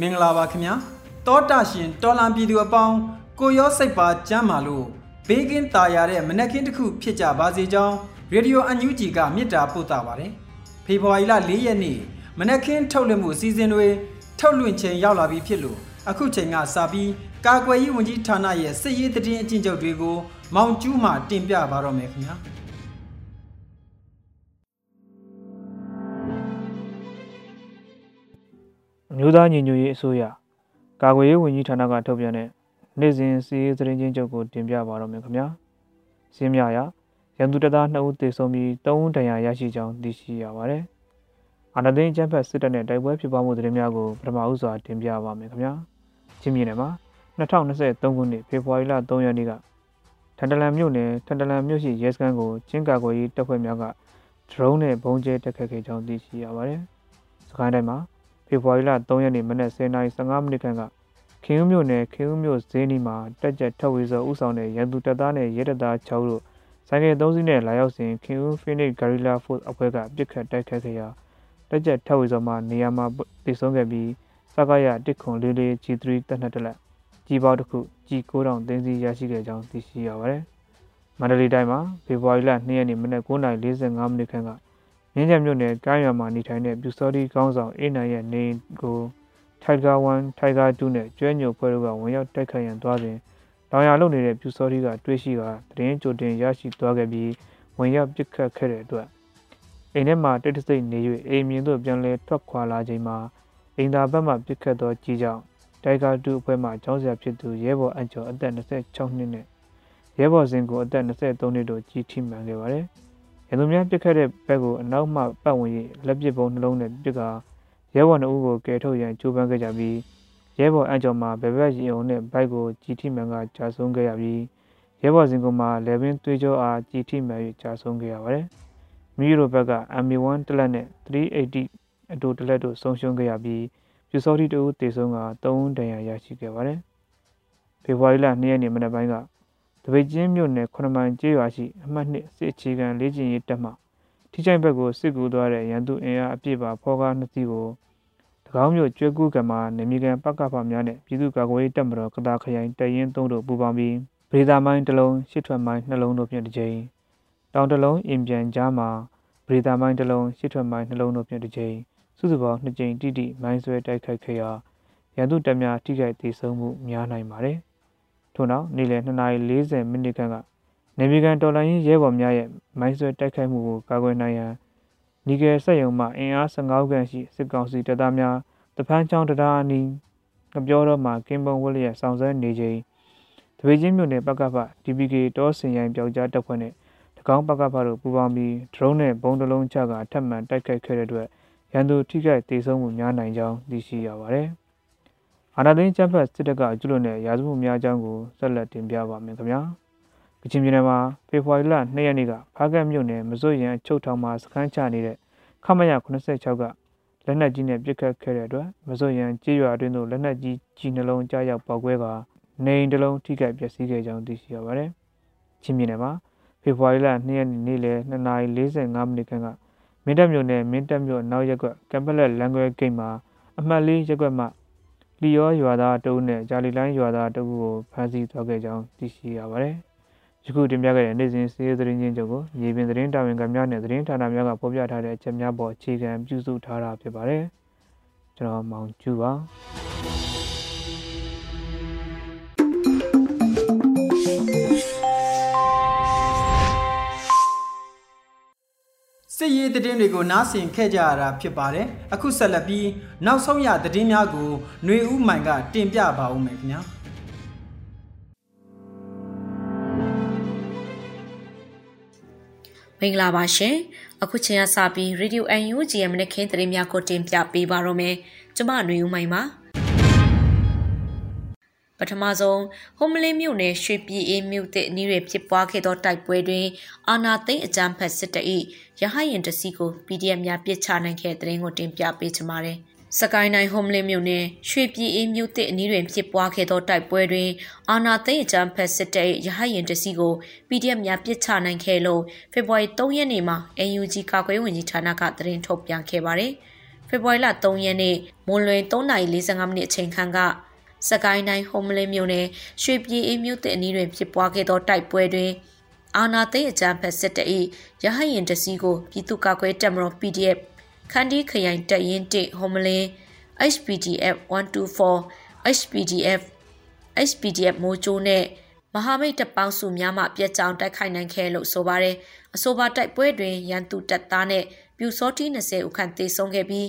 မင်္ဂလာပါခင်ဗျာတောတာရှင်တော်လံပြည်သူအပေါင်းကိုရောစိတ်ပါကြမ်းမာလို့ဘေးကင်းตาရတဲ့မနက်ခင်းတစ်ခုဖြစ်ကြပါစေကြောင်းရေဒီယိုအန်ယူဂျီကမြစ်တာပို့တာပါတယ်ဖေဖော်ဝါရီလ၄ရက်နေ့မနက်ခင်းထုတ်လွှင့်မှုအစီအစဉ်တွေထုတ်လွှင့်ချိန်ရောက်လာပြီဖြစ်လို့အခုချိန်ကစပြီးကာကွယ်ရေးဝန်ကြီးဌာနရဲ့စစ်ရေးတည်င်းအကျဉ်းချုပ်တွေကိုမောင်ကျူးမှတင်ပြပါတော့မယ်ခင်ဗျာ မျိုးသားညီညွတ်ရေးအစိုးရကာကွယ်ရေးဝန်ကြီးဌာနကထုတ်ပြန်တဲ့နေ့စဉ်စီးရေးသတင်းချင်းချုပ်ကိုတင်ပြပါတော့မယ်ခင်ဗျာ။စင်းမြရာရန်သူတပ်သား2ဦးသေဆုံးပြီး3ဦးဒဏ်ရာရရှိကြောင်းသိရှိရပါတယ်။အာဏာသိမ်းကျန်းဖက်စစ်တပ်နဲ့တိုက်ပွဲဖြစ်ပွားမှုသတင်းများကိုပထမဦးစွာတင်ပြပါမယ်ခင်ဗျာ။ချင်းမြနယ်မှာ2023ခုနှစ်ဖေဖော်ဝါရီလ3ရက်နေ့ကထန်တလန်မြို့နယ်ထန်တလန်မြို့ရှိရဲစခန်းကိုချင်းကာကွယ်ရေးတပ်ဖွဲ့များကဒရုန်းနဲ့ဘုံကျဲတက်ခတ်ခဲ့ကြောင်းသိရှိရပါတယ်။စကိုင်းတိုင်းမှာ ဖေဖော်ဝါရီလ3ရက်နေ့မနက်10:15မိနစ်ခန့်ကခင်ဦးမြို့နယ်ခင်ဦးမြို့ဈေးနီးမှာတက်ကြက်ထက်ဝေစောဥဆောင်တဲ့ရန်သူတပ်သားနဲ့ရဲတပ်သား6ဦးတို့ဆိုင်ကယ်3စီးနဲ့လာရောက်စဉ်ခင်ဦး Phoenix Guerrilla Force အဖွဲ့ကပစ်ခတ်တိုက်ခိုက်ခဲ့ရာတက်ကြက်ထက်ဝေစောမှနေရာမှာတိဆုံးခဲ့ပြီးစကားရတစ်ခွန်လေးလေး G3 တပ်နှက်တလက်ကြီးပေါတစ်ခု G9000 သိန်းစီရရှိခဲ့ကြောင်းသိရှိရပါတယ်။မန္တလေးတိုင်းမှာဖေဖော်ဝါရီလ2ရက်နေ့မနက်9:45မိနစ်ခန့်က မြင်းကြံမြို့နယ်ကိုင်းရွာမှာနေထိုင်တဲ့ပြူစောတီကောင်းဆောင်အေးနိုင်ရဲ့နေကို Tiger 1 Tiger 2နဲ့ကျွဲညိုဖွဲ့တို့ကဝင်ရောက်တိုက်ခိုက်ရန်သွားစဉ်တောင်ရလုံနေတဲ့ပြူစောတီကတွေးရှိကတရင်ကြိုတင်ရရှိသွားခဲ့ပြီးဝင်ရောက်ပစ်ခတ်ခဲ့တဲ့အတွက်အိမ်ထဲမှာတိတ်တဆိတ်နေ၍အိမ်မြင်သို့ပြန်လဲထွက်ခွာလာချိန်မှာအိမ်သာဘက်မှပစ်ခတ်သောကြီးကြောင့်တိုင်ဂါ2အဖွဲ့မှကျောင်းဆရာဖြစ်သူရဲဘော်အကျော်အသက်26နှစ်နဲ့ရဲဘော်စင်ကိုအသက်23နှစ်တို့ကြီးထိမှန်ခဲ့ပါတယ်။ ရန်သူများပစ်ခတ်တဲ့ဘက်ကိုအနောက်မှပတ်ဝင်၍လက်ပစ်ပုံးနှလုံးနဲ့ပစ်ကာရဲဘော်နှုတ်ကိုကယ်ထုတ်ရန်ကြိုးပမ်းခဲ့ကြပြီးရဲဘော်အကြော်မှာဘယ်ဘက်ရင်ုံနဲ့ဘိုက်ကိုကြည်ထိမှန်ကကြာဆုံးခဲ့ရပြီးရဲဘော်စင်ကမှလေပင်သွေးကြောအားကြည်ထိမှန်၍ကြာဆုံးခဲ့ရပါတယ်။မိရိုဘက်က MB1 တလက်နဲ့380အတူတလက်တို့ဆုံးရှုံးခဲ့ရပြီးပြူစောတိတူတေဆုံးက3ဦးဒဏ်ရာရရှိခဲ့ပါတယ်။ဖေဖော်ဝါရီလ2ရက်နေ့မနက်ပိုင်းက တပိတ်ကျင်းမြို့နယ်ခုနမိုင်ကျေးရွာရှိအမှတ်2စစ်အခြေခံလေ့ကျင့်ရေးတပ်မှထိချိုင်ဘက်ကိုစစ်ကူသွားတဲ့ရန်သူအင်အားအပြည့်ပါဖောကားနှစ်စီးကို၎င်းမြို့ကျွဲကူးကံမှာနေမီကန်ပကဖများနဲ့ပြည်သူ့ကာကွယ်ရေးတပ်မတော်ကတာခရိုင်တရင်သုံးတို့ပူးပေါင်းပြီးဗေဒါမိုင်းတစ်လုံးရှစ်ထွက်မိုင်းနှလုံးတို့ဖြင့်တစ်ကြိမ်တောင်တစ်လုံးအင်ပြန်ကြားမှာဗေဒါမိုင်းတစ်လုံးရှစ်ထွက်မိုင်းနှလုံးတို့ဖြင့်တစ်ကြိမ်စုစုပေါင်းနှစ်ကြိမ်တိတိမိုင်းဆွဲတိုက်ခိုက်ခဲ့ရာရန်သူတပ်များထိခိုက်ဒေဆုံးမှုများနိုင်ပါတယ်။ ထို့နောက်နေ့လယ်2:40မိနစ်ခန့်ကနေဗီကန်တော်လိုင်းရဲဘော်များရဲ့မိုင်းဆွဲတိုက်ခိုက်မှုကိုကာကွယ်နိုင်ရန်နီဂယ်စက်ယုံမှအင်အား15ခန့်ရှိစစ်ကောင်စီတပ်သားများတဖန်းချောင်းတရားအနီးကပြောတော့မှကင်းပုံဝက်လျက်ဆောင်ဆဲနေချိန်တပေချင်းမြို့နယ်ပကဖ DPK တောစင်ရိုင်ပျောက်ကြားတပ်ဖွဲ့နဲ့တကောင်းပကဖတို့ပူးပေါင်းပြီးဒရုန်းနဲ့ဘုံတလုံးချကအထက်မှန်တိုက်ခိုက်ခဲ့တဲ့အတွက်ရန်သူထိခိုက်ဒေဆုံးမှုများနိုင်ကြောင်းသိရှိရပါတယ်။ အာဏာသိမ်းကျန်းဖက်စစ်တပ်ကကျူးလွန်တဲ့ရာဇဝတ်များအကြောင်းကိုဆက်လက်တင်ပြပါမယ်ခင်ဗျာကချင်ပြည်နယ်မှာဖေဖော်ဝါရီလ2ရက်နေ့ကဖားကတ်မြို့နယ်မစိုးရန်ချုပ်ထောင်မှာစခန်းချနေတဲ့ခမရ86ကလက်နက်ကြီးနဲ့ပစ်ခတ်ခဲ့တဲ့အတွက်မစိုးရန်ကြေးရွာအတွင်းသို့လက်နက်ကြီးကြီးနှလုံးကြားရောက်ပေါက်ကွဲကာနေအိမ်တစ်လုံးထိခိုက်ပျက်စီးခဲ့ကြောင်းသိရှိရပါတယ်ချင်းပြည်နယ်မှာဖေဖော်ဝါရီလ2ရက်နေ့နေ့လယ်2:45မိနစ်ခန့်ကမင်းတပ်မြို့နယ်မင်းတပ်မြို့နောက်ရက်ကွက်ကမ်ပလက်လန်ကွဲဂိတ်မှာအမှတ်၄ရက်ကွက်မှာ လီယောရွာသားတဦးနဲ့ဂျာလီလိုင်းရွာသားတဦးကိုဖမ်းဆီးသွားခဲ့ကြောင်းသိရှိရပါတယ်ယခုတင်ပြခဲ့တဲ့နေ့စဉ်စီးရီးသတင်းချင်းချုပ်ကိုရေပြင်သတင်းတာဝန်ခံများနဲ့သတင်းဌာနများကဖော်ပြထားတဲ့အချက်များပေါ်အခြေခံပြုစုထားတာဖြစ်ပါတယ်ကျွန်တော်မောင်ကျူပါ စစ်ရေးသတင်းတွေကိုနားဆင်ခဲ့ကြရတာဖြစ်ပါတယ်အခုဆက်လက်ပြီးနောက်ဆုံးရသတင်းများကိုຫນွေဦးမိုင်ကတင်ပြပါဦးမယ်ခင်ဗျာမင်္ဂလာပါရှင်အခုချိန်ကစပြီး Radio UNG ရဲ့မနက်ခင်းသတင်းများကိုတင်ပြပေးပါရမယ်ကျမຫນွေဦးမိုင်ပါ ပထမဆုံးဟိုမလင်းမြို့နယ်ရွှေပြည်အေးမြို့တဲ့အနီးတွေဖြစ်ပွားခဲ့သောတိုက်ပွဲတွင်အာနာသိန်းအကြမ်းဖက်စစ်တပ်၏ရဟယင်တစီကို PDF များပြစ်ချနိုင်ခဲ့တဲ့သတင်းကိုတင်ပြပေးချင်ပါတယ်။စကိုင်းတိုင်းဟိုမလင်းမြို့နယ်ရွှေပြည်အေးမြို့တဲ့အနီးတွင်ဖြစ်ပွားခဲ့သောတိုက်ပွဲတွင် အာနာသိန်းအကြမ်းဖက်စစ်တပ်၏ရဟယင်တစီကို PDF များပြစ်ချနိုင်ခဲ့လို့ဖေဖော်ဝါရီ3ရက်နေ့မှာ AUG ကာကွယ်ဝင်ကြီးဌာနကသတင်းထုတ်ပြန်ခဲ့ပါတယ်။ဖေဖော်ဝါရီလ3ရက်နေ့မွန်လွင်3:45မိနစ်အချိန်ခန့်က စကိုင်းတိုင်းဟုံးမလင်းမြို့နယ်ရွှေပြည်အေးမြို့တဲ့အနီးတွင်ဖြစ်ပွားခဲ့သောတိုက်ပွဲတွင်အာနာသိအကြံဖက်စစ်တအီရဟရင်တစီကိုပြည်သူ့ကာကွယ်တပ်မတော် PDF ခန္တီခရိုင်တပ်ရင်း1ဟုံးမလင်း HPDF 124 HPDF HPDF မိုးချိုးနဲ့မဟာမိတ်တပ်ပေါင်းစုများမှပြက်ကြောင်တိုက်ခိုက်နိုင်ခဲ့လို့ဆိုပါတယ်အဆိုပါတိုက်ပွဲတွင်ရန်သူတပ်သားနဲ့ပြူစောတိ20ဦးခန့်သေဆုံးခဲ့ပြီး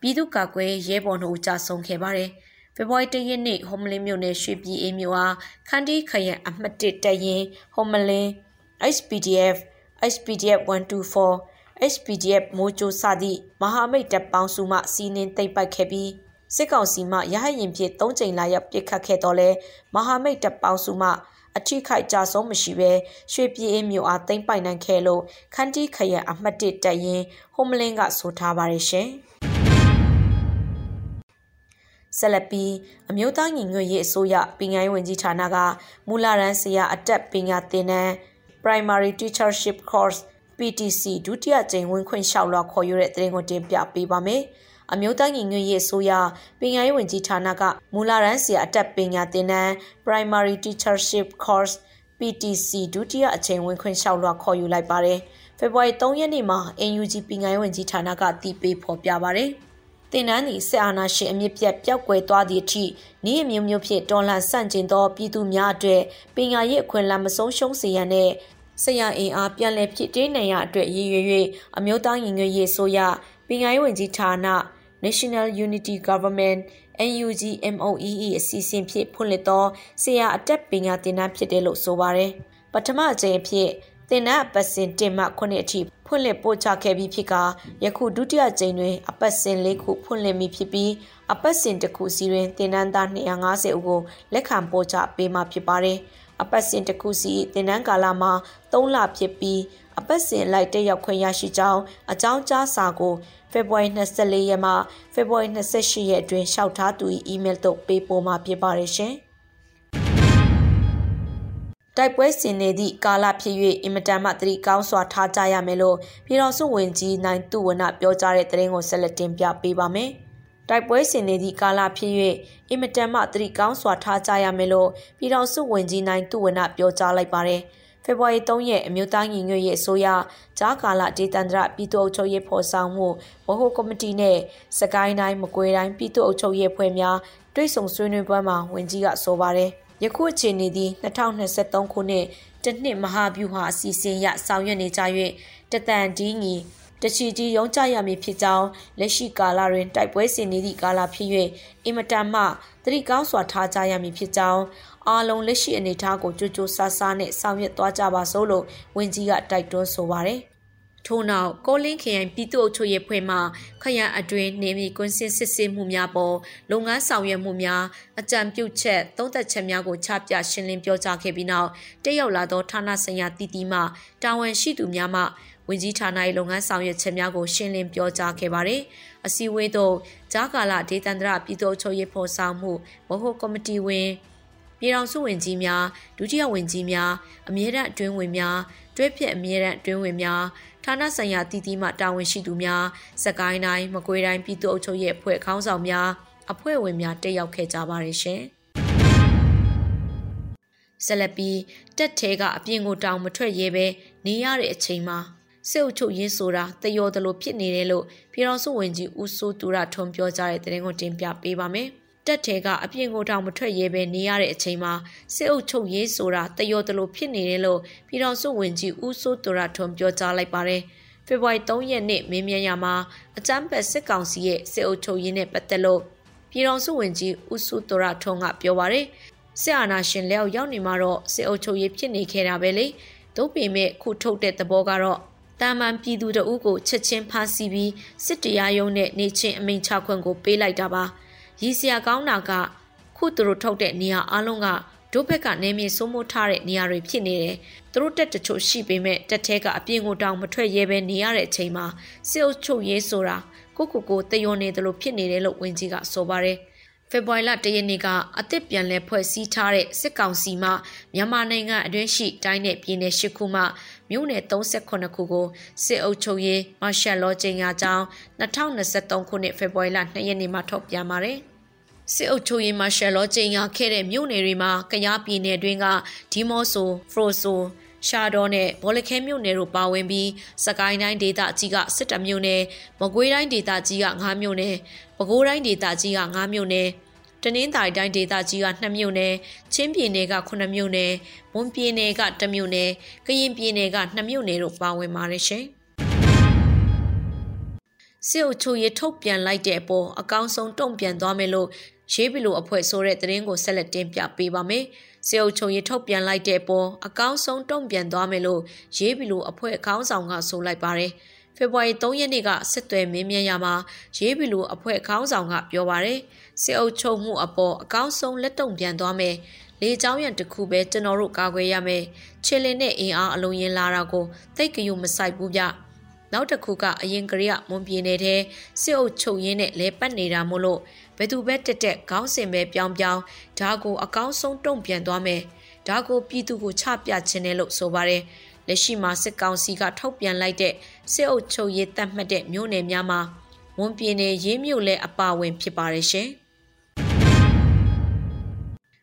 ပြည်သူ့ကာကွယ်ရဲဘော်တို့ကြာဆုံးခဲ့ပါတယ်။ ဖေဖော်ဝါရီ၁ရက်နေ့ဟိုမလင်းမြို့နယ်ရွှေပြည်အေးမြို့အားခန္တီခရိုင်အမှတ်1တပ်ရင်းဟိုမလင်း HPDF HPDF 124 HPDF မိုးကြိုးစသည့်မဟာမိတ်တပ်ပေါင်းစုမှစီးနင်းသိမ်းပိုက်ခဲ့ပြီးစစ်ကောင်စီမှရဟရင်ဖြင့်၃ချိန်လာရောက်ပစ်ခတ်ခဲ့တော့လဲမဟာမိတ်တပ်ပေါင်းစုမှအထိခိုက်ကြဆုံးမရှိဘဲရွှေပြည်အေးမြို့အားသိမ်းပိုက်နိုင်ခဲ့လို့ခန္တီခရံအမှတ်1တပ်ရင်းဟိုမလင်းကဆိုထားပါတယ်ရှင်။ ဆက်လက်ပြီးအမျိုးသားညီညွတ်ရေးအစိုးရပညာရေးဝန်ကြီးဌာနကမူလရန်ဆရာအတက်ပညာသင်တန်း Primary Teachership Course PTC ဒုတိယကြိမ်ဝင်ခွင့်လျှောက်လွှာခေါ်ယူတဲ့သတင်းကိုတင်ပြပေးပါမယ်။အမျိုးသားညီညွတ်ရေးအစိုးရပညာရေးဝန်ကြီးဌာနကမူလရန်ဆရာအတက်ပညာသင်တန်း Primary Teachership Course PTC ဒုတိယအချိန်ဝင်ခွင့်လျှောက်လွှာခေါ်ယူလိုက်ပါတယ်။ဖေဖော်ဝါရီ3ရက်နေ့မှာ NUG ပညာရေးဝန်ကြီးဌာနကတည်ပြီးဖော်ပြပါတယ်။ တင်နန်းသည်စစ်အာဏာရှင်အမြင့်ပြတ်ပျောက်ကွယ်သွားသည့်အထိဤအမျိုးမျိုးဖြင့်တော်လှန်ဆန့်ကျင်သောပြည်သူများအတွက်ပညာရေးအခွင့်အလမ်းမဆုံးရှုံးစေရန်နှင့်ဆရာအင်အားပြန်လည်ဖြစ်တင်းနိုင်ရအတွက်ရည်ရွယ်၍အမျိုးသားညီညွတ်ရေးဆိုရပညာရေးဝန်ကြီးဌာန National Unity Government NUG MOEE အစီအစဉ်ဖြင့်ဖွင့်လှစ်သောဆရာအတက်ပညာသင်တန်းဖြစ်တယ်လို့ဆိုပါတယ်ပထမအကြိမ်အဖြစ် သင်တန်းအပတ်စဉ်1မှ9အထိဖွင့်လှစ်ပို့ချခဲ့ပြီးဖြစ်ကယခုဒုတိယကြိမ်တွင်အပတ်စဉ်၄ခုဖွင့်လှစ်မိဖြစ်ပြီးအပတ်စဉ်တစ်ခုစီတွင်သင်တန်းသား250ဦးကိုလက်ခံပို့ချပေးမှာဖြစ်ပါတယ်။အပတ်စဉ်တစ်ခုစီသင်တန်းကာလမှာ3လဖြစ်ပြီးအပတ်စဉ်လိုက်တက်ရောက်ခွင့်ရရှိကြောင်းအကြောင်းကြားစာကိုဖေဖော်ဝါရီ24ရက်မှဖေဖော်ဝါရီ28ရက်အတွင်းလျှောက်ထားသူ၏အီးမေးလ်သို့ပေးပို့မှာဖြစ်ပါတယ်ရှင်။ တိုက်ပွဲဆင်နေသည့်ကာလဖြစ်၍အင်မတန်မှသတိကောင်းစွာထားကြရမယ်လို့ပြည်တော်စုဝင်ကြီးနိုင်သူဝနပြောကြားတဲ့သတင်းကိုဆက်လက်တင်ပြပေးပါမယ်။တိုက်ပွဲဆင်နေသည့်ကာလဖြစ်၍အင်မတန်မှသတိကောင်းစွာထားကြရမယ်လို့ပြည်တော်စုဝင်ကြီးနိုင်သူဝနပြောကြားလိုက်ပါတယ်။ဖေဖော်ဝါရီ3ရက်အမျိုးသားညီညွတ်ရေးအစိုးရဂျာကာလာဒေသန္တရပြည်သူ့အုပ်ချုပ်ရေးဖော်ဆောင်မှုဗဟိုကော်မတီနဲ့စကိုင်းတိုင်းမကွေးတိုင်းပြည်သူ့အုပ်ချုပ်ရေးဖွဲ့များတွိတ်ဆုံဆွေးနွေးပွဲမှာဝင်ကြီးကဆိုပါတယ်။ ယခုအခြေအနေသည်2023ခုနှစ်တနှစ်မဟာဗျူဟာအစီအစဉ်ရဆောင်ရွက်နေကြ၍တတန်ဒီညီတချီကြီးရုံးကြရမည်ဖြစ်ကြောင်းလက်ရှိကာလတွင်တိုက်ပွဲဆင်နေသည့်ကာလဖြစ်၍အင်မတန်မှသတိကောင်းစွာထားကြရမည်ဖြစ်ကြောင်းအားလုံးလက်ရှိအနေအထားကိုကြိုးကြိုးဆဆနဲ့ဆောင်ရွက်သွားကြပါစို့လို့ဝန်ကြီးကတိုက်တွန်းဆိုပါတယ် ထို့နောက်ကိုလင်းခရိုင်ပြည်သူ့အုပ်ချုပ်ရေးဖွဲ့မှခရိုင်အတွင်းနေမီကွင်းစင်စစ်ဆေးမှုများပေါ်လုပ်ငန်းဆောင်ရွက်မှုများအကြံပြုချက်သုံးသက်ချက်များကိုချပြရှင်းလင်းပြောကြားခဲ့ပြီးနောက်တက်ရောက်လာသောဌာနဆိုင်ရာတည်တည်မှတာဝန်ရှိသူများမှဝင်ကြီးဌာန၏လုပ်ငန်းဆောင်ရွက်ချက်များကိုရှင်းလင်းပြောကြားခဲ့ပါတယ်။အစည်းအဝေးသို့ဂျာကာလာဒေသန္တရပြည်သူ့အုပ်ချုပ်ရေးဖော်ဆောင်မှုဗဟိုကော်မတီဝင်ပြည်ထောင်စုဝင်ကြီးများဒုတိယဝင်ကြီးများအမြဲတမ်းအတွင်းဝင်များတွဲဖက်အမြဲတမ်းအတွင်းဝင်များ ဌာနဆိုင်ရာတည်တည်မှတာဝန်ရှိသူများစကိုင်းတိုင်းမကွေးတိုင်းပြည်သူ့အုပ်ချုပ်ရေးအဖွဲ့ခေါင်းဆောင်များအဖွဲ့ဝင်များတက်ရောက်ခဲ့ကြပါတယ်ရှင်ဆက်လက်ပြီးတက်ထဲကအပြင်ကိုတောင်မထွက်ရဲပဲနေရတဲ့အချိန်မှာစစ်အုပ်ချုပ်ရေးဆိုတာတယောသလိုဖြစ်နေတယ်လို့ပြည်တော်စုဝင်ကြီးဦးစိုးသူရထွန်းပြောကြားတဲ့သတင်းကိုတင်ပြပေးပါမယ်။ တက်ထဲကအပြင်ကိုတောင်မထွက်ရဲပဲနေရတဲ့အချိန်မှာစစ်အုပ်ချုပ်ရေးဆိုတာတယောသလိုဖြစ်နေတယ်လို့ပြည်တော်စုဝင်ကြီးဦးစိုးသူရထွန်းပြောကြားလိုက်ပါတယ်။ဖေဖော်ဝါရီ3ရက်နေ့မင်းမြန်ရမှာအကြမ်းဖက်စစ်ကောင်စီရဲ့စစ်အုပ်ချုပ်ရေးနဲ့ပတ်သက်လို့ပြည်တော်စုဝင်ကြီးဦးစိုးသူရထွန်းကပြောပါတယ်စစ်အာဏာရှင်လက်အောက်ရောက်နေမှာတော့စစ်အုပ်ချုပ်ရေးဖြစ်နေခဲ့တာပဲလေတို့ပေမဲ့ခုထုတ်တဲ့သဘောကတော့တာမန်ပြည်သူတအုပ်ကိုချက်ချင်းဖမ်းဆီးပြီးစစ်တရားရုံးနဲ့နေချင်းအမိန့်ချခွင့်ကိုပေးလိုက်တာပါ ရည်စရာကောင်းတာကခုသူတို့ထုတ်တဲ့နေရာအလုံးကဒုဘက်ကနေမြေစိုးမိုးထားတဲ့နေရာတွေဖြစ်နေတယ်သူတို့တက်တချို့ရှိပေမဲ့တက်ထဲကအပြင်ကိုတောင်မထွက်ရဲပဲနေရတဲ့အချိန်မှာစစ်အုပ်ချုပ်ရေးဆိုတာကိုကိုကိုတယွန်နေတယ်လို့ဖြစ်နေတယ်လို့ဝင်ကြီးကဆိုပါတယ်။ဖေဖော်ဝါရီလ၁ရက်နေ့ကအသစ်ပြန်လည်ဖွဲ့စည်းထားတဲ့စစ်ကောင်စီမှမြန်မာနိုင်ငံအတွင်းရှိတိုင်းနယ်ပြည်နယ်၈ခုမှ မြို့နယ်38ခုကိုစစ်အုပ်ချုပ်ရေးမရှယ်လောချိန်ရာကြောင်း2023ခုနှစ်ဖေဖော်ဝါရီလ2ရက်နေ့မှာထုတ်ပြန်ပါတယ်။စစ်အုပ်ချုပ်ရေးမရှယ်လောချိန်ရာခဲ့တဲ့မြို့နယ်တွေမှာကရားပြည်နယ်တွင်းကဒီမော့ဆိုဖရိုဆိုရှာတော်နဲ့ဘောလခဲမြို့နယ်တို့ပါဝင်ပြီးစကိုင်းတိုင်းဒေသကြီးကစစ်တမြို့နယ်မကွေးတိုင်းဒေသကြီးက9မြို့နယ်ပဲခူးတိုင်းဒေသကြီးက9မြို့နယ် တနင်္သာရီတိုင်းဒေသကြီးက2မြို့နယ်ချင်းပြည်နယ်က9မြို့နယ်မွန်ပြည်နယ်က1မြို့နယ်ကရင်ပြည်နယ်က2မြို့နယ်တို့ပါဝင်ပါတယ်ရှင်စစ်အုပ်ချုပ်ရေးထုတ်ပြန်လိုက်တဲ့အပေါ်အကောင်းဆုံးတုံ့ပြန်သွားမယ်လို့ရေးဘီလိုအဖွဲ့ဆိုတဲ့သတင်းကိုဆက်လက်တင်ပြပေးပါမယ်။စေအုပ်ချုပ်ရေးထုတ်ပြန်လိုက်တဲ့အပေါ်အကောင်းဆုံးတုံ့ပြန်သွားမယ်လို့ရေးဘီလိုအဖွဲ့အကောင်းဆောင်ကဆိုလိုက်ပါတယ်။ ဖေဖော်ဝါရီ3ရက်နေ့ကစစ်သွဲမင်းမြန်ရမှာရေးပြီလို့အဖွဲ့ခေါင်းဆောင်ကပြောပါရယ်စစ်အုပ်ချုပ်မှုအပေါ်အကောင်းဆုံးလက်တုံ့ပြန်သွားမယ်လေချောင်းရံတစ်ခုပဲကျွန်တော်တို့ကာကွယ်ရမယ်ချစ်လင်နဲ့အင်အားအလုံးရင်လာတာကိုတိတ်ကယူမဆိုင်ဘူးဗျနောက်တစ်ခုကအရင်ကလေးကမွန်ပြင်းနေတဲ့စစ်အုပ်ချုပ်ရင်းနဲ့လဲပတ်နေတာမို့လို့ဘယ်သူပဲတက်တက်ခေါင်းစဉ်ပဲပြောင်းပြောင်းဒါကိုအကောင်းဆုံးတုံ့ပြန်သွားမယ်ဒါကိုပြည်သူကိုချပြခြင်းနဲ့လို့ဆိုပါတယ်။ လက်ရှိမှာစစ်ကောင်စီကထုတ်ပြန်လိုက်တဲ့စစ်အုပ်ချုပ်ရေးတတ်မှတ်တဲ့မြို့နယ်များမှာဝန်ပြည်နယ်ရေးမြို့လဲအပါဝင်ဖြစ်ပါတယ်ရှင်။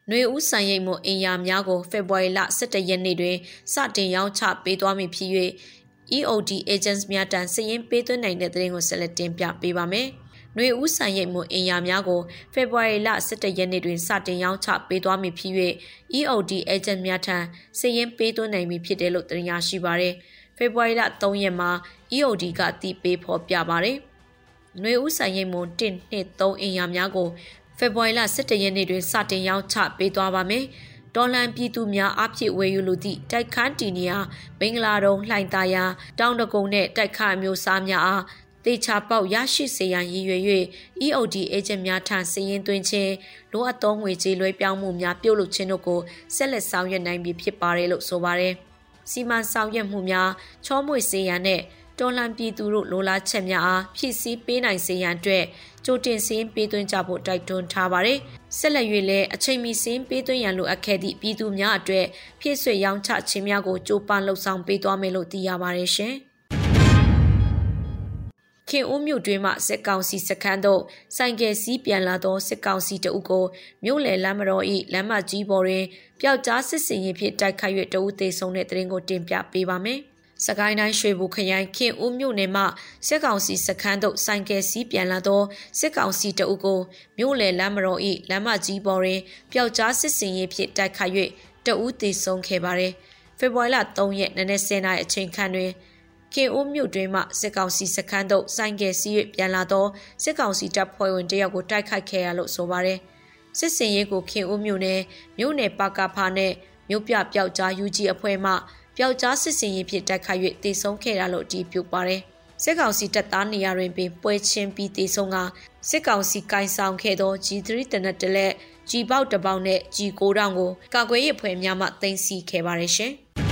နှွေဦးဆိုင်ရိတ်မှုအင်ယာများကိုဖေဖော်ဝါရီလ17ရက်နေ့တွင်စတင်ရောင်းချပေးသွားမည်ဖြစ်၍ EOD agents များတန်စည်ရင်ပေးသွင်းနိုင်တဲ့သတင်းကိုဆက်လက်တင်ပြပေးပါမယ်။။ နှွေဦးဆိုင်ရိတ်မှုအင်ယာများကိုဖေဖော်ဝါရီလ17ရက်နေ့တွင်စတင်ရောင်းချပေးသွားမည်ဖြစ်၍ EOD agent များထံစည်ရင်ပေးသွင်းနိုင်မည်ဖြစ်တယ်လို့တင်ရရှိပါရယ်။ဖေဖော်ဝါရီလ3ရက်မှာ EOD ကတည်ပေးဖော်ပြပါရယ်။နှွေဦးဆိုင်ရိတ်မှု1 2 3အင်ယာများကိုဖေဖော်ဝါရီလ17ရက်နေ့တွင်စတင်ရောင်းချပေးသွားပါမယ်။တော်လန်ပြည်သူများအဖြစ်ဝယ်ယူလိုသည့်တိုက်ခန်းတီနီယာမင်္ဂလာတုံလှိုင်သာယာတောင်တကုံနှင့်တိုက်ခါမျိုးစားများအား တေချာပေါက်ရရှိစေရန်ရည်ရွယ်၍ EOD agent များထံစည်ရင်သွင်းခြင်းလိုအပ်သောငွေကြေးလွှဲပြောင်းမှုများပြုလုပ်ခြင်းတို့ကိုဆက်လက်ဆောင်ရွက်နိုင်ပြီဖြစ်ပါတယ်လို့ဆိုပါတယ်။စီမံဆောင်ရွက်မှုများချောမွေစေရန်နဲ့တော်လှန်ပြည်သူတို့လိုလားချက်များအားဖြည့်ဆည်းပေးနိုင်စေရန်အတွက်ကြိုတင်စင်းပေးသွင်းကြဖို့တိုက်တွန်းထားပါတယ်။ဆက်လက်၍လည်းအချိန်မီစင်းပေးသွင်းရန်လိုအပ်ခဲ့သည့်ပြည်သူများအတွက်ဖြည့်ဆွေရောင်းချခြင်းများကိုကြိုးပမ်းလှုပ်ဆောင်ပေးသွားမယ်လို့သိရပါတယ်ရှင်။ ခင်ဦးမြို့တွင်မှစစ်ကောင်စီစခန်းသို့ဆိုင်ကယ်စီးပြန်လာသောစစ်ကောင်စီတအုပ်ကိုမြို့လယ်လမ်းမတော်၏လမ်းမကြီးပေါ်တွင်ပျောက်ကြားစစ်စင်ရင်ဖြင့်တိုက်ခိုက်၍တအုပ်သေးဆုံးတဲ့တရင်ကိုတင်ပြပေးပါမယ်။စကိုင်းတိုင်းရွှေဘူခရိုင်ခင်ဦးမြို့နယ်မှစစ်ကောင်စီစခန်းသို့ဆိုင်ကယ်စီးပြန်လာသောစစ်ကောင်စီတအုပ်ကိုမြို့လယ်လမ်းမတော်၏လမ်းမကြီးပေါ်တွင်ပျောက်ကြားစစ်စင်ရင်ဖြင့်တိုက်ခိုက်၍တအုပ်သေးဆုံးခဲ့ပါသည်။ဖေဖော်ဝါရီလ3ရက်နေ့နေ့10:00နာရီအချိန်ခန့်တွင် ကေအိုးမြို့တွင်မှစစ်ကောင်စီစခန်းသို့ဆိုင်ကယ်စီး၍ပြန်လာသောစစ်ကောင်စီတပ်ဖွဲ့ဝင်တယောက်ကိုတိုက်ခိုက်ခဲ့ရလို့ဆိုပါတယ်။စစ်စင်ရေးကိုခင်အိုးမြို့နယ်မြို့နယ်ပါကာဖာနဲ့မြို့ပြပျောက်ကြားယူကြီးအဖွဲ့မှပျောက်ကြားစစ်စင်ရေးဖြင့်တိုက်ခိုက်၍တေဆုံးခဲ့ရလို့အတည်ပြုပါတယ်။စစ်ကောင်စီတပ်သားနေရာတွင်ပင်ပွဲချင်းပြီးတေဆုံးကစစ်ကောင်စီကင်ဆောင်ခဲ့သော G3 တနက်တလက် G ပေါက်တပေါက်နဲ့ G9 တောင်ကိုကာကွယ်ရေးဖွဲ့များမှတင်စီခဲ့ပါတယ်ရှင်။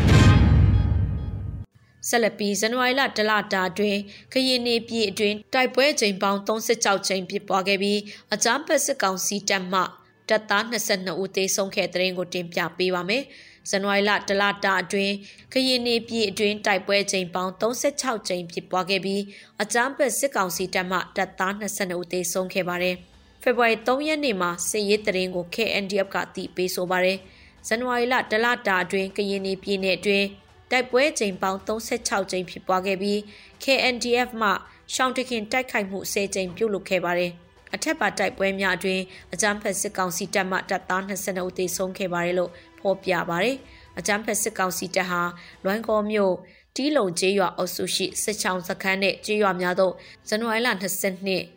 ဆက်လက်ပြီးဇန်နဝါရီလတလတာအတွင်းခရင်နေပြည်အတွင်းတိုက်ပွဲချိန်ပေါင်း36ချိန်ဖြစ်ပွားခဲ့ပြီးအကြမ်းဖက်စစ်ကောင်စီတပ်မှတပ်သား22ဦးသေဆုံးခဲ့တဲ့တဲ့ရင်ကိုတင်ပြပေးပါမယ်။ဇန်နဝါရီလတလတာအတွင်းခရင်နေပြည်အတွင်းတိုက်ပွဲချိန်ပေါင်း36ချိန်ဖြစ်ပွားခဲ့ပြီးအကြမ်းဖက်စစ်ကောင်စီတပ်မှတပ်သား22ဦးသေဆုံးခဲ့ပါတယ်။ဖေဖော်ဝါရီ3ရက်နေ့မှာစစ်ရေးတရင်ကို KNDF ကတည်ပေးဆိုပါတယ်။ဇဇန်နဝါရီလတလတာအတွင်းကရင်ပြည်နယ်အတွင်း တိုက်ပွဲချိန်ပေါင်း36ကြိမ်ဖြစ်ပွားခဲ့ပြီး KNDF မှရှောင်းတခင်တိုက်ခိုက်မှု10ကြိမ်ပြုလုပ်ခဲ့ပါတယ်။အထက်ပါတိုက်ပွဲများအတွင်းအကြမ်းဖက်စစ်ကောင်စီတပ်မှတပ်သား22ဦးသေဆုံးခဲ့ပါတယ်လို့ဖော်ပြပါတယ်။အကြမ်းဖက်စစ်ကောင်စီတပ်ဟာလွိုင်းကောမြို့တီးလုံကျေးရွာအုပ်စုရှိစစ်ချောင်းစခန်းနဲ့ကျေးရွာများသို့ဇန်နဝါရီလ22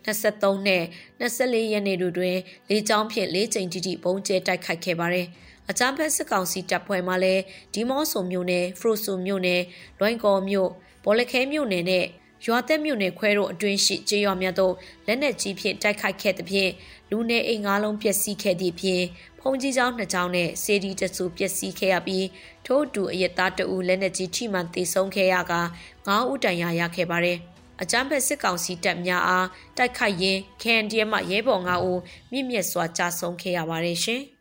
23နဲ့24ရက်နေ့တို့တွင်လေကြောင်းဖြင့်၄ကြိမ်တိတိပုံကျဲတိုက်ခိုက်ခဲ့ပါတယ်။ အကြမ်းဖက်စစ်ကောင်စီတပ်ဖွဲ့မှလည်းဒီမော့ဆိုမြို့နယ်ဖရိုဆူမြို့နယ်လွိုင်းကော်မြို့ဘောလခဲမြို့နယ်နဲ့ရွာသက်မြို့နယ်ခွဲတို့အတွင်းရှိကျေးရွာများသို့လက်နက်ကြီးဖြင့်တိုက်ခိုက်ခဲ့သဖြင့်လူနေအိမ်ငါးလုံးပျက်စီးခဲ့သည့်ဖြင့်ဖုန်ကြီးကျောင်းနှစ်ကျောင်းနဲ့စေဒီတဆူပျက်စီးခဲ့ရပြီးထို့အတူအယက်သားတအူလက်နက်ကြီးထိမှန်သေဆုံးခဲ့ရက9ဦးတန်ရာရခဲ့ပါတယ်အကြမ်းဖက်စစ်ကောင်စီတပ်များအားတိုက်ခိုက်ရင်း KNDM မှရဲဘော်9ဦးမြင့်မြတ်စွာကြာဆုံးခဲ့ရပါတယ်ရှင်။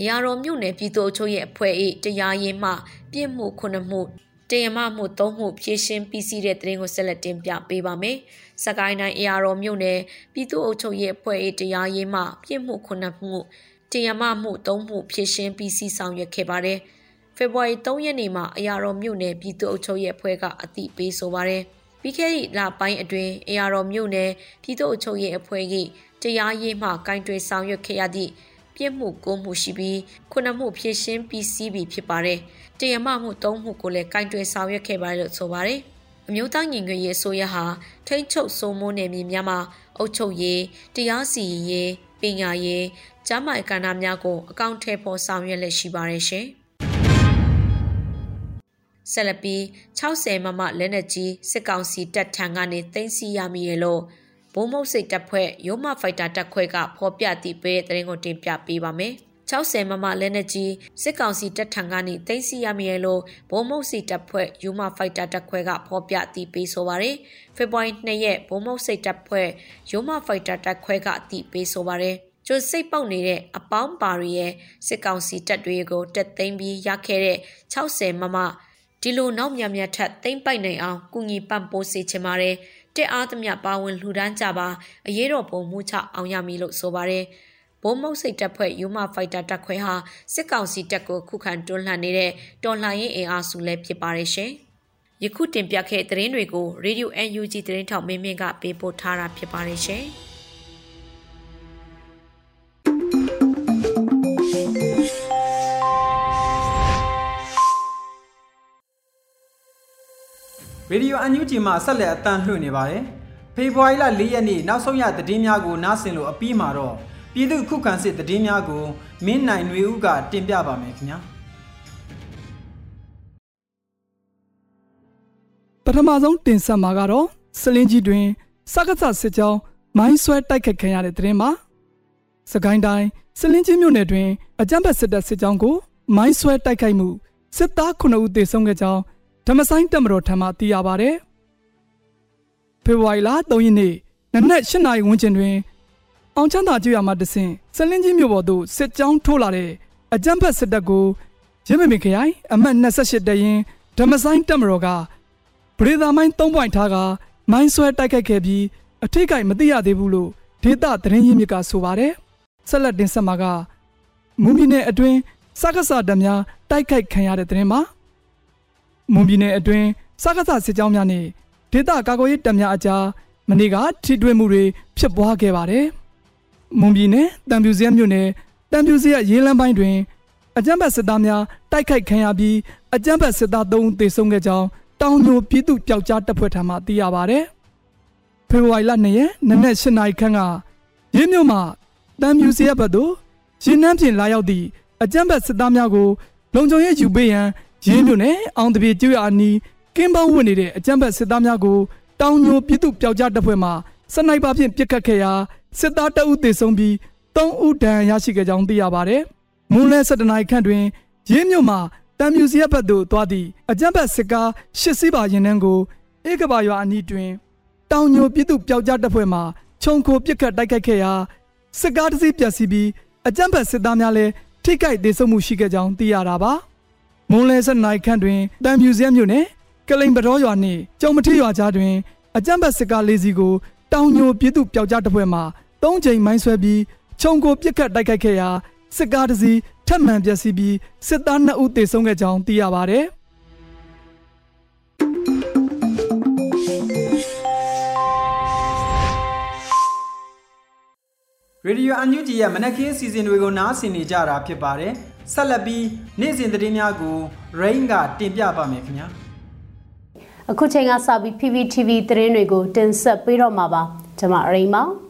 အရာတော်မြို့နယ်ပြည်သူ့အချုပ်ရဲ့အဖွဲ့၏တရားရေးမှပြစ်မှုခုနှစ်မှုတရားမမှုသုံးမှုဖြည့်ရှင်းပြီးစီးတဲ့တရင်ကိုဆက်လက်တင်ပြပေးပါမယ်။စကိုင်းတိုင်းအရာတော်မြို့နယ်ပြည်သူ့အုပ်ချုပ်ရေးအဖွဲ့၏တရားရေးမှပြစ်မှုခုနှစ်မှုတရားမမှုသုံးမှုဖြည့်ရှင်းပြီးစီးဆောင်ရွက်ခဲ့ပါတယ်။ဖေဖော်ဝါရီ3ရက်နေ့မှာအရာတော်မြို့နယ်ပြည်သူ့အုပ်ချုပ်ရေးအဖွဲ့ကအသိပေးဆိုပါတယ်။ပြီးခဲ့သည့်လပိုင်းအတွင်းအရာတော်မြို့နယ်ပြည်သူ့အုပ်ချုပ်ရေးအဖွဲ့၏တရားရေးမှကင်တွယ်ဆောင်ရွက်ခဲ့ရသည့် ပြစ်မှုကိုမှုရှိပြီးခုနမှုဖြည့်ရှင်းပြီးစီးပြီဖြစ်ပါတယ်။တရားမမှုသုံးမှုကိုလည်းကင်တွယ်ဆောင်ရွက်ခဲ့ပါတယ်လို့ဆိုပါတယ်။အမျိုးသားညီညွတ်ရေးအစိုးရဟာထိန်းချုပ်စိုးမိုးနယ်မြေများမှာအုပ်ချုပ်ရေးတရားစီရင်ရေးပညာရေးကျန်းမာရေးကဏ္ဍများကိုအကောင့်ထဲပေါ်ဆောင်ရွက်လက်ရှိပါတယ်ရှင်။ဆက်လက်ပြီး60မမလက်နက်ကြီးစစ်ကောင်စီတပ်ထံကနေသိမ်းဆည်းရမည်လို့ ဘုံမုတ်စိတ်တပ်ဖွဲ့ရိုးမဖိုက်တာတပ်ခွဲကဖော်ပြသည့်ပဲသတင်းကိုတင်ပြပေးပါမယ်။60မမလက်နက်ကြီးစစ်ကောင်စီတပ်ထံကနေသိမ်းဆီးရမည်လို့ဘုံမုတ်စိတ်တပ်ဖွဲ့ယူမဖိုက်တာတပ်ခွဲကဖော်ပြတည်ပေးဆိုပါရယ်ဖေဖော်ဝါရီ2ရက်ဘုံမုတ်စိတ်တပ်ဖွဲ့ယူမဖိုက်တာတပ်ခွဲကတည်ပေးဆိုပါရယ်ကျိုစိတ်ပေါက်နေတဲ့အပေါင်းပါရီရဲ့စစ်ကောင်စီတပ်တွေကိုတက်သိမ်းပြီးရခဲ့တဲ့60မမဒီလိုနောက်မြမြထက်သိမ့်ပိုက်နိုင်အောင်ကုညီပံ့ပိုးစေချင်ပါတယ် တက်အားသမျှပါဝင်လှူဒန်းကြပါအရေးတော်ပုံမှုချအောင်ရမည်လို့ဆိုပါတယ်ဘုံမုတ်စိတ်တပ်ဖွဲ့ယူမဖိုက်တာတပ်ခွဲဟာစစ်ကောင်စီတပ်ကိုခုခံတွန်းလှန်နေတဲ့တော်လှန်ရေးအင်အားစုလည်းဖြစ်ပါတယ်ရှင်။ယခုတင်ပြခဲ့တဲ့သတင်းတွေကို Radio UNG သတင်းထောက်မင်းမင်းကပေးပို့ထားတာဖြစ်ပါတယ်ရှင်။ ရေဒီယိုအန်ယူဂျီမှဆက်လက်အတန်းလှည့်နေပါတယ်။ဖေဖော်ဝါရီလ၄ရက်နေ့နောက်ဆုံးရသတင်းများကိုနားဆင်လို့အပြီးမှာတော့ပြည်သူခုခံစစ်သတင်းများကိုမင်းနိုင်ຫນွေဦးကတင်ပြပါမယ်ခင်ဗျာ။ပထမဆုံးတင်ဆက်မှာကတော့စလင်းကြီးတွင်စက္ကစစစ်ကြောင်းမိုင်းဆွဲတိုက်ခတ်ခံရတဲ့သတင်းမှာစကိုင်းတိုင်းစလင်းကြီးမြို့နယ်တွင်အကြမ်းဖက်စစ်တပ်စစ်ကြောင်းကိုမိုင်းဆွဲတိုက်ခိုက်မှုစစ်သား9ဦးသေဆုံးခဲ့ကြောင်း ဓမ္မဆိုင်တက်မတော်ထံမှသိရပါဗျ။ဖေဖော်ဝါရီလ3ရက်နေ့နနက်8နာရီဝန်းကျင်တွင် အောင်ချမ်းသာကျွော်မှတဆင့်စလင်းကြီးမြို့ပေါ်သို့စစ်ကြောင်းထိုးလာတဲ့အကြမ်းဖက်စစ်တပ်ကိုရင်းမမင်ခရိုင်အမှတ်28တရင်ဓမ္မဆိုင်တက်မတော်ကပရိသာမိုင်း3ပွိုင်ထားကမိုင်းဆွဲတိုက်ခိုက်ခဲ့ပြီးအထိတ်ကိုက်မသိရသေးဘူးလို့ဒေသသတင်းရင်းမြစ်ကဆိုပါတယ်။ဆက်လက်တင်ဆက်မှာကမွန်ပြည်နယ်အတွင်းစကားစာတများတိုက်ခိုက်ခံရတဲ့သတင်းမှာ မွန်ပြည်နယ်အတွင်းစကားစစစ်ကြောင်းများနဲ့ဒေသကာကွယ်ရေးတပ်များအကြားမနေ့ကထိတွေ့မှုတွေဖြစ်ပွားခဲ့ပါတယ်။မွန်ပြည်နယ်တံပြူစရမြို့နယ်တံပြူစရရေးလမ်းပိုင်းတွင်အကြမ်းဖက်စစ်သားများတိုက်ခိုက်ခံရပြီးအကြမ်းဖက်စစ်သား၃ဦးသေဆုံးခဲ့ကြောင်းတောင်ညိုပြည်သူ့ပျောက်ကြားတပ်ဖွဲ့ထံမှသိရပါတယ်။ဖေဖော်ဝါရီလ2ရက်နနက်၈နာရီခန့်ကရင်းမြို့မှာတံပြူစရဘက်သို့ရင်းနှမ်းပြင်လာရောက်သည့်အကြမ်းဖက်စစ်သားများကို လုံခြုံရေးယူပေးရန် ရင်းမြို့နယ်အောင်တပြေကျွရအနီးကင်းပေါင်းဝင်နေတဲ့အကြမ်းဖက်စစ်သားများကိုတောင်ညိုပြည်သူ့ပျောက်ကြားတပ်ဖွဲ့မှစနိုက်ပါဖြင့်ပစ်ခတ်ခဲ့ရာစစ်သားတအုပ်သေဆုံးပြီး3ဦးဒဏ်ရာရရှိခဲ့ကြောင်းသိရပါတယ်။မွန်းလဲ7နာရီခန့်တွင်ရင်းမြို့မှာတံမြူစီရပ်ဘက်သို့သွားသည့်အကြမ်းဖက်စစ်ကားရှစ်စီးပါရင်နှန်းကိုဧကဘာရွာအနီးတွင်တောင်ညိုပြည်သူ့ပျောက်ကြားတပ်ဖွဲ့မှခြုံခိုပစ်ခတ်တိုက်ခိုက်ခဲ့ရာစစ်ကားတစ်စီးပျက်စီးပြီးအကြမ်းဖက်စစ်သားများလည်းထိခိုက်ဒေဆုံးမှုရှိခဲ့ကြောင်းသိရတာပါ။ မွန်လဲဆက်နိုင်ခန့်တွင်တံပြူစဲမြို့နယ်ကလိန်ပတော်ရွာနှင့်ကျုံမထီရွာကြားတွင်အကြမ်းဖက်စစ်ကားလေးစီးကိုတောင်ညိုပြည်သူပျောက်ကြားတပ်ဖွဲ့မှ၃ချိန်မိုင်းဆွဲပြီးခြုံကိုပြစ်ခတ်တိုက်ခိုက်ခဲ့ရာစစ်ကားတစ်စီးထပ်မံပျက်စီးပြီးစစ်သား2ဦးသေဆုံးခဲ့ကြောင်းသိရပါတယ်။ရေဒီယိုအန်ယူဂျီရဲ့မနက်ခင်းအစီအစဉ်တွေကိုနားဆင်နေကြတာဖြစ်ပါတယ်။ ဆက်လက်ပြီးနေ့စဉ်သတင်းများကို Rain ကတင်ပြပါမယ်ခင်ဗျာ။အခုချိန်ကစပြီး PPTV သတင်းတွေကိုတင်ဆက်ပေးတော့မှာပါ။ကျွန်မရိမ့်ပါ။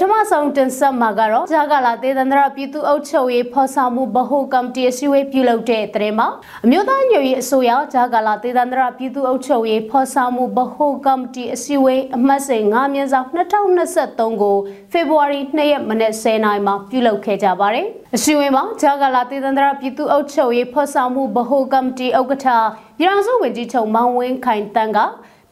ထမဆုံးတင်ဆက်မှာကတော့ဂျာကာလာဒေသန္တရပြည်သူ့အုပ်ချုပ်ရေးဖော်ဆောင်မှုဗဟိုကော်မတီအစည်းအဝေးပြုလုပ်တဲ့တဲ့မှာအမျိုးသားညွေရေးအစိုးရဂျာကာလာဒေသန္တရပြည်သူ့အုပ်ချုပ်ရေးဖော်ဆောင်မှုဗဟိုကော်မတီအစည်းအဝေးအမှတ်စဉ်9မြင်းဆောင်2023ကိုဖေဖော်ဝါရီ2ရက်မနေ့10နိုင်မှာပြုလုပ်ခဲ့ကြပါတယ်။အစည်းအဝေးမှာဂျာကာလာဒေသန္တရပြည်သူ့အုပ်ချုပ်ရေးဖော်ဆောင်မှုဗဟိုကော်မတီဥက္ကဋ္ဌပြည်ထောင်စုဝန်ကြီးချုပ်မောင်ဝင်းခိုင်တန်းက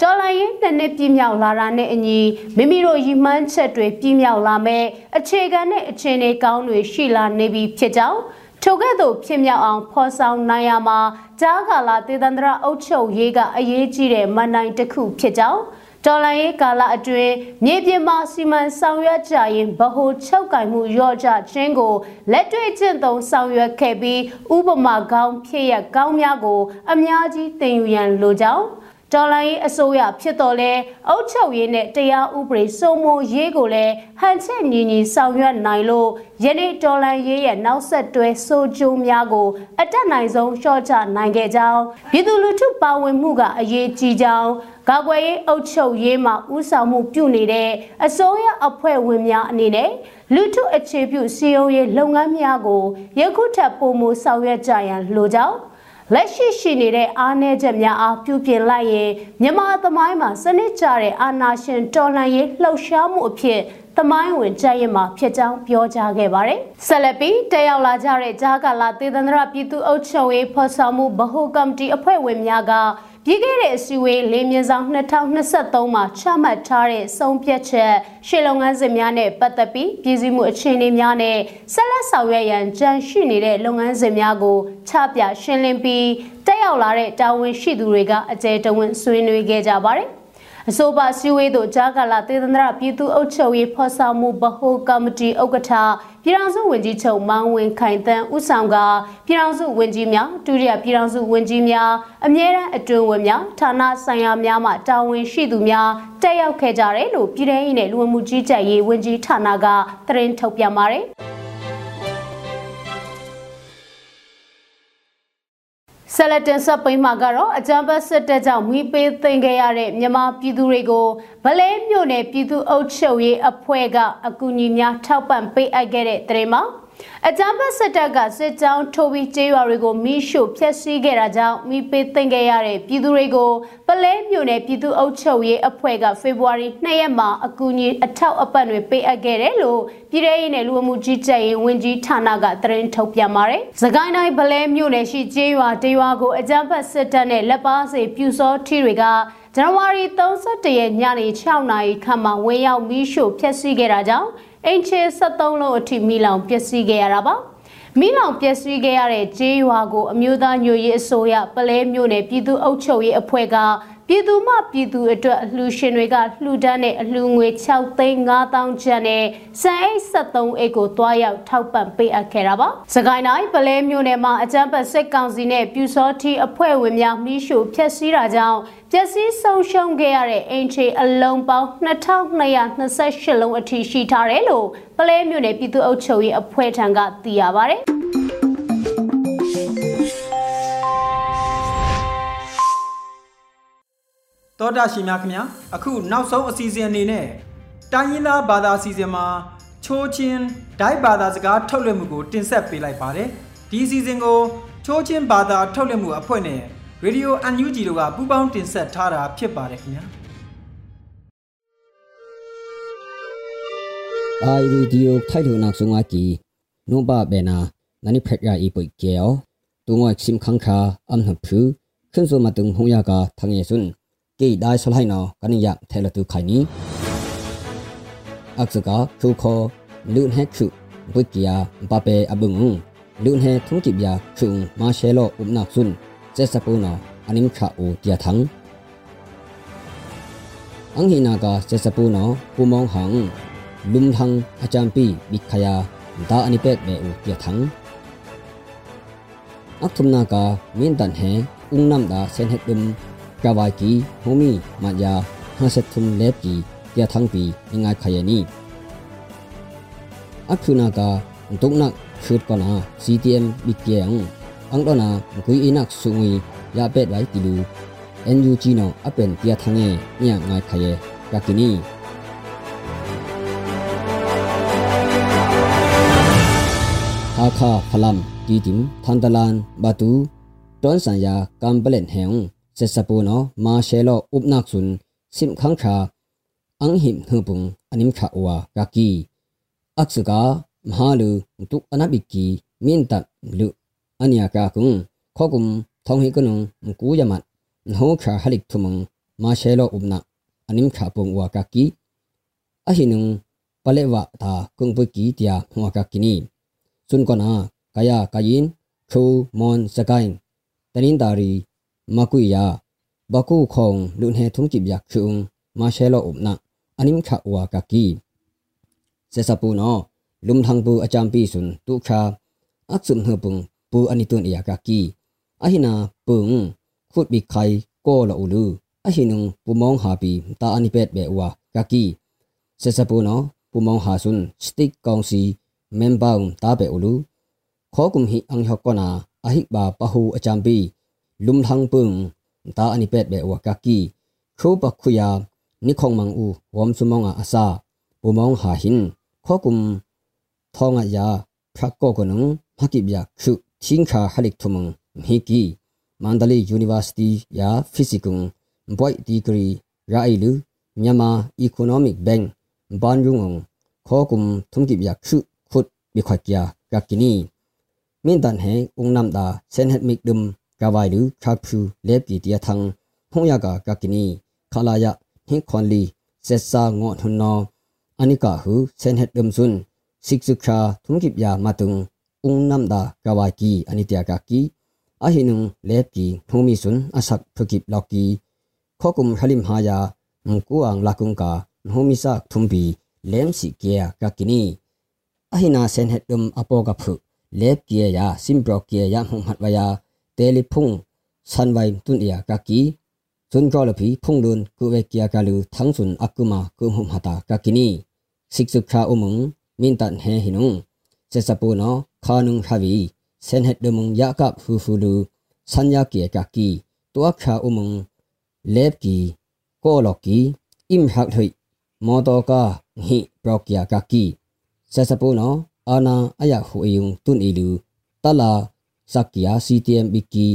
တော်လိုင်းရင်နှစ်နှစ်ပြည့်မြောက်လာတာနဲ့အညီမိမိတို့ရည်မှန်းချက်တွေပြည့်မြောက်လာမဲ့အခြေခံနဲ့အခြေအနေကောင်းတွေရှိလာနေပြီဖြစ်ကြောင်းထိုကဲ့သို့ဖြစ်မြောက်အောင်ဖော်ဆောင်နိုင်ရမှာကြားကာလသေတန္တရအုပ်ချုပ်ရေးကအရေးကြီးတဲ့မန်နိုင်တစ်ခုဖြစ်ကြောင်းတော်လိုင်းရေးကာလအတွင်းမြေပြင်မှာစီမံဆောင်ရွက်ကြရင်ဗဟိုချုပ်ကင်မှုရော့ကြခြင်းကိုလက်တွေ့ကျင့်သုံးဆောင်ရွက်ခဲ့ပြီးဥပမာကောင်းဖြစ်ရကောင်းများကို အများကြီးသင်ယူရန်လိုကြောင်း ဒေါ်လာရေးအစိုးရဖြစ်တော်လဲအုပ်ချုပ်ရေးနဲ့တရားဥပဒေစိုးမိုးရေးကိုလည်းဟန်ချက်ညီညီဆောင်ရွက်နိုင်လို့ယနေ့ဒေါ်လာရေးရဲ့နောက်ဆက်တွဲဆိုးကျိုးများကိုအတက်နိုင်ဆုံးလျှော့ချနိုင်ခဲ့ကြောင်းပြည်သူလူထုပါဝင်မှုကအရေးကြီးကြောင်းကာကွယ်ရေးအုပ်ချုပ်ရေးမှာဥဆောင်မှုပြုနေတဲ့အစိုးရအဖွဲ့ဝင်များအနေနဲ့လူထုအခြေပြုစီယုံရေးလုပ်ငန်းများကိုယခုထပ်ပုံမှုဆောင်ရွက်ကြရန်လိုကြောင်း လက်ရှိရှိနေတဲ့အားနည်းချက်များအားပြုပြင်လိုက်ရင်မြန်မာသမိုင်းမှာစနစ်ကျတဲ့အာဏာရှင်တော်လှန်ရေးလှုပ်ရှားမှုအဖြစ်သမိုင်းဝင်ကြရင်မှာဖြစ်ကြောင်းပြောကြားခဲ့ပါတယ်။ဆက်လက်ပြီးတက်ရောက်လာကြတဲ့ဂျာကာလာသေသန္တရပြည်သူ့အုပ်ချုပ်ရေးဖော်ဆောင်မှုဗဟိုကော်မတီအဖွဲ့ဝင်များက ပြီးခဲ့တဲ့အစည်းအဝေးလေးမြင်းဆောင်2023မှာချမှတ်ထားတဲ့ဆုံးဖြတ်ချက်ရှေ့လုပ်ငန်းစဉ်များနဲ့ပတ်သက်ပြီးပြည်စည်းမှုအခြေအနေများနဲ့ဆက်လက်ဆောင်ရွက်ရန်ကြံရှိနေတဲ့လုပ်ငန်းစဉ်များကိုချပြရှင်းလင်းပြီးတက်ရောက်လာတဲ့တာဝန်ရှိသူတွေကအကြဲတဝင်းဆွေးနွေးခဲ့ကြပါတယ်။ အဆိုပါစည်းဝေးသို့ဂျာကာလာသေသန္တရပြည်သူ့အုပ်ချုပ်ရေးဖော်ဆောင်မှုဗဟိုကော်မတီဥက္ကဋ္ဌပြည်ထောင်စုဝန်ကြီးချုပ်မောင်ဝင်ခိုင်တန်းဦးဆောင်ကပြည်ထောင်စုဝန်ကြီးများဒုတိယပြည်ထောင်စုဝန်ကြီးများအမြဲတမ်းအတွင်းဝန်များဌာနဆိုင်ရာများမှတာဝန်ရှိသူများတက်ရောက်ခဲ့ကြတယ်လို့ပြည်ထောင်စုနဲ့လူဝင်မှုကြီးကြပ်ရေးဝန်ကြီးဌာနကသတင်းထုတ်ပြန်ပါတယ်။ ဆက်လက်တင်ဆက်ပိမှာကတော့အကြံပတ်စစ်တပ်ကြောင့်မိပေးသိမ်းခဲ့ရတဲ့မြန်မာပြည်သူတွေကိုဗလဲမြို့နယ်ပြည်သူ့အုပ်ချုပ်ရေးအဖွဲ့ကအကူအညီများထောက်ပံ့ပေးအပ်ခဲ့တဲ့တဲ့မှာ အကြမ်းဖက်စစ်တပ်ကစစ်ကြောင်းထိုးပြီးကျေးရွာတွေကိုမိရှို့ဖျက်ဆီးခဲ့တာကြောင့်မိပေးသိမ်းခဲ့ရတဲ့ပြည်သူတွေကိုပလဲမြို့နယ်ပြည်သူ့အုပ်ချုပ်ရေးအဖွဲ့ကဖေဖော်ဝါရီ2ရက်မှာအကူအညီအထောက်အပံ့တွေပေးအပ်ခဲ့တယ်လို့ပြည်ထောင်စုနယ်လူမှုကြီးကြပ်ရေးဝန်ကြီးဌာနကသတင်းထုတ်ပြန်ပါတယ်။စကိုင်းတိုင်းပလဲမြို့နယ်ရှိကျေးရွာတေးရွာကိုအကြမ်းဖက်စစ်တပ်နဲ့လက်ပါစေပြူစောထီတွေကဇန်နဝါရီ31ရက်ညနေ6နာရီခန့်မှာဝင်ရောက်မီးရှို့ဖျက်ဆီးခဲ့တာကြောင့် အိမ်ချေ73လုံးအထိမိလောင်ပျက်စီးခဲ့ရတာပါမိလောင်ပျက်စီးခဲ့ရတဲ့ဂျေးရွာကိုအမျိုးသားညွရေးအစိုးရပလဲမြို့နယ်ပြည်သူ့အုပ်ချုပ်ရေးအဖွဲ့ကပြည်သူမှပြည်သူအတွက်အလှူရှင်တွေကလှူဒန်းတဲ့အလှူငွေ6သိန်း5000ကျပ်နဲ့စံအိတ်73အိတ်ကိုတွားရောက်ထောက်ပံ့ပေးအပ်ခဲ့တာပါ။စကိုင်းတိုင်းပလဲမြို့နယ်မှာအကြမ်းဖက်စစ်ကောင်စီနဲ့ပြူစောထီအဖွဲ့ဝင်များမိရှုဖျက်ဆီးတာကြောင့် ပျက်စီးဆုံးရှုံးခဲ့ရတဲ့အင်ချေအလုံးပေါင်း2228လုံးအထိရှိထားတယ်လို့ပလဲမြို့နယ်ပြည်သူ့အုပ်ချုပ်ရေးအဖွဲ့ထံကသိရပါဗျ။တောတာရှင်များခင်ဗျာအခုနောက်ဆုံးအစီအစဉ်အနေနဲ့တိုင်းရင်းသားဘာသာအစီအစဉ်မှာချိုးချင်းဒိုက်ဘာသာစကားထုတ်လွှင့်မှုကိုတင်ဆက်ပေးလိုက်ပါတယ်ဒီအစီအစဉ်ကိုချိုးချင်းဘာသာထုတ်လွှင့်မှုအဖွဲ့နဲ့ ရေဒီယိုအန်ယူဂျီတို့ကပူးပေါင်းတင်ဆက်ထားတာဖြစ်ပါတယ်ခင်ဗျာအိုင်ရီဒီယိုထိုင်လို့နောက်ဆုံးအကီနိုဘာဘေနာနနိဖက်ရာဤပွိကေယောတုံဝက်စိမ်ခန်းခါအမ်နဖူခွန်းစုမတုံဟုံယာကထငေဆွန်းကေဒိုင်ဆလိုက်နောကနိယထဲလတုခိုင်နီအခစကခုခောလူဟက်ခုဘွိကီယာဘပေအဘုံလူဟဲထုံတိဗျာခုမာရှဲလောဥပနာဆွန်း เจสปูนออันิมคาอูเตียทังอ ang hina ka se sapu no pumong hang lum thang achampi bikhaya da ani pet be u tia thang ak thumna ka min dan he ung nam da sen het dum kawai ki homi ma ya ha set thum lep ki tia thang pi ingai khayani ak thuna ka tuk nak khut ko na ctm bikyang ang do na kui inak sungui ya pet wai tilu NUG no apen tia thange nya ngai khaye yakini ha kha phalam ti tim thandalan batu ton san ya kamplen heung se sapu no ma shelo upnak sun sim khang kha ang him hupung anim kha wa kaki aksuga mahalu tuk anabiki min tak lu ania ka kung khokum thong hi kunung ku yamat no kha halik thumang ma shelo upna anim kha pung wa kaki ahinung palewa ta kung pu ki tia hwa kakini sun kona kaya kayin khu mon sakain tanin dari makuya baku khong lun he thum kip yak chung ma shelo upna anim kha wa kaki se sapu no lum thang pu acham pi sun tu kha aksum hupung pu anitun ya kaki ahina pung khut bi khai ko la ulu ahinung pumong ha pi ta ani pet be wa kaki se sapu no pumong ha sun stick kong si member ta be ulu kho kum hi ang hok kona ahik ba pahu acham pi lum thang pung ta ani pet be wa kaki khu pa khuya ni khong mang u wom sumonga asa pumong ha hin kho kum thonga ya phak ko ko nung hakib ya khu thin kha halik thumang mi ki Mandalay University ya Physical Boy Degree Railu Myanmar Economic Bank Banjung Khokum Thumkip ya khu khut bi khakya kakini min dan he ungnam da sen het mik dum kawai lu khaphu lep pi tia thang hongya ga kakini khala ya hin khonli sesa ngo thunno anika hu sen het dum sun siksukha thumkip ya matung ungnam da kawai ki anitia ka ki ahinung lepki thomi sun asak phukip lokki khokum halim haya mkuang lakungka thomi sak thumbi lem si kia kakini ahina sen het dum apoga phu lep kia ya simbro kia ya hum hatwaya telefon sanwai tun ya kaki sun golopi phunglun kuwe kia kalu thangsun akuma kumhum hata kakini siksukha umung mintan he hinung sesapu no khanung hawi sen het dumung yakap hu fu lu sanya ki ka ki to kha umung lep ki ko lo ki im hak thui mo to ka hi prokya ka ki sesapu no ana aya hu yung tun ilu tala sakya ctm biki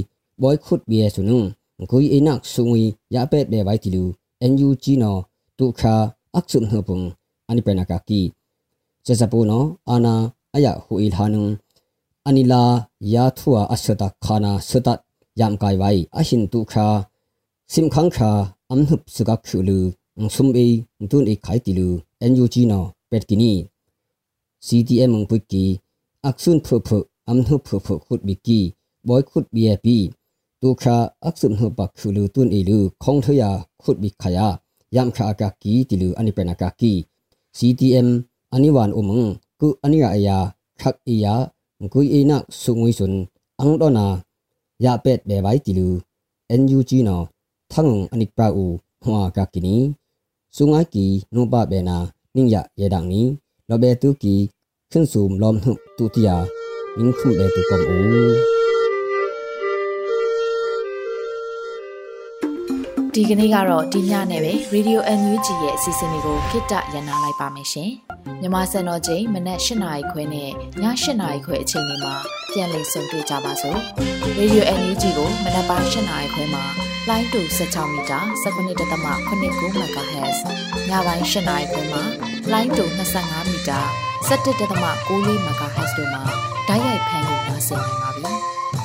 boy khut bie sunung kui inak sungui ya pet be bai tilu NUG no tu kha aksum hupung ani pena ka ki sesapu no ana aya hu il hanung anila ya thua asata khana sutat yam kai wai ahin tu kha sim khang kha amhup suga khulu sum e tun e khai tilu NUG no petkini CTM mung putki aksun phu phu amhup phu phu khut biki boy khut BAP tu kha aksun hu pak khulu tun e lu khong thoya khut bi khaya yam kha ka ki tilu ani pena ka ki CTM aniwan umung ku ania aya khak iya ngui ina sungui sun ang dona ya pet be bai tilu NUG no thangong anik pra u hwa ka kini sungai ki no ba be na ning ya ye dang ni lo be tu ki khun sum lom hu tu tia ning khu be tu kom u ဒီကနေ့ကတော့ဒီညနဲ့ပဲ Radio NUG ရဲ့အစီအစဉ်လေးကိုခਿੱတရနာလိုက်ပါမယ်ရှင်။ မြမစံတော်ချိန်မနက်၈နာရီခွဲနဲ့ည၈နာရီခွဲအချိန်တွေမှာပြန်လည်ဆုံတွေ့ကြပါစို့။ Radio NUG ကိုမနက်ပိုင်း၈နာရီခွဲမှာလိုင်းတူ16မီတာ19.8 MHz ညပိုင်း၈နာရီခွဲမှာလိုင်းတူ25မီတာ17.6 MHz တို့မှာဓာတ်ရိုက်ဖမ်းလို့နိုင်စေနိုင်ပါပြီ။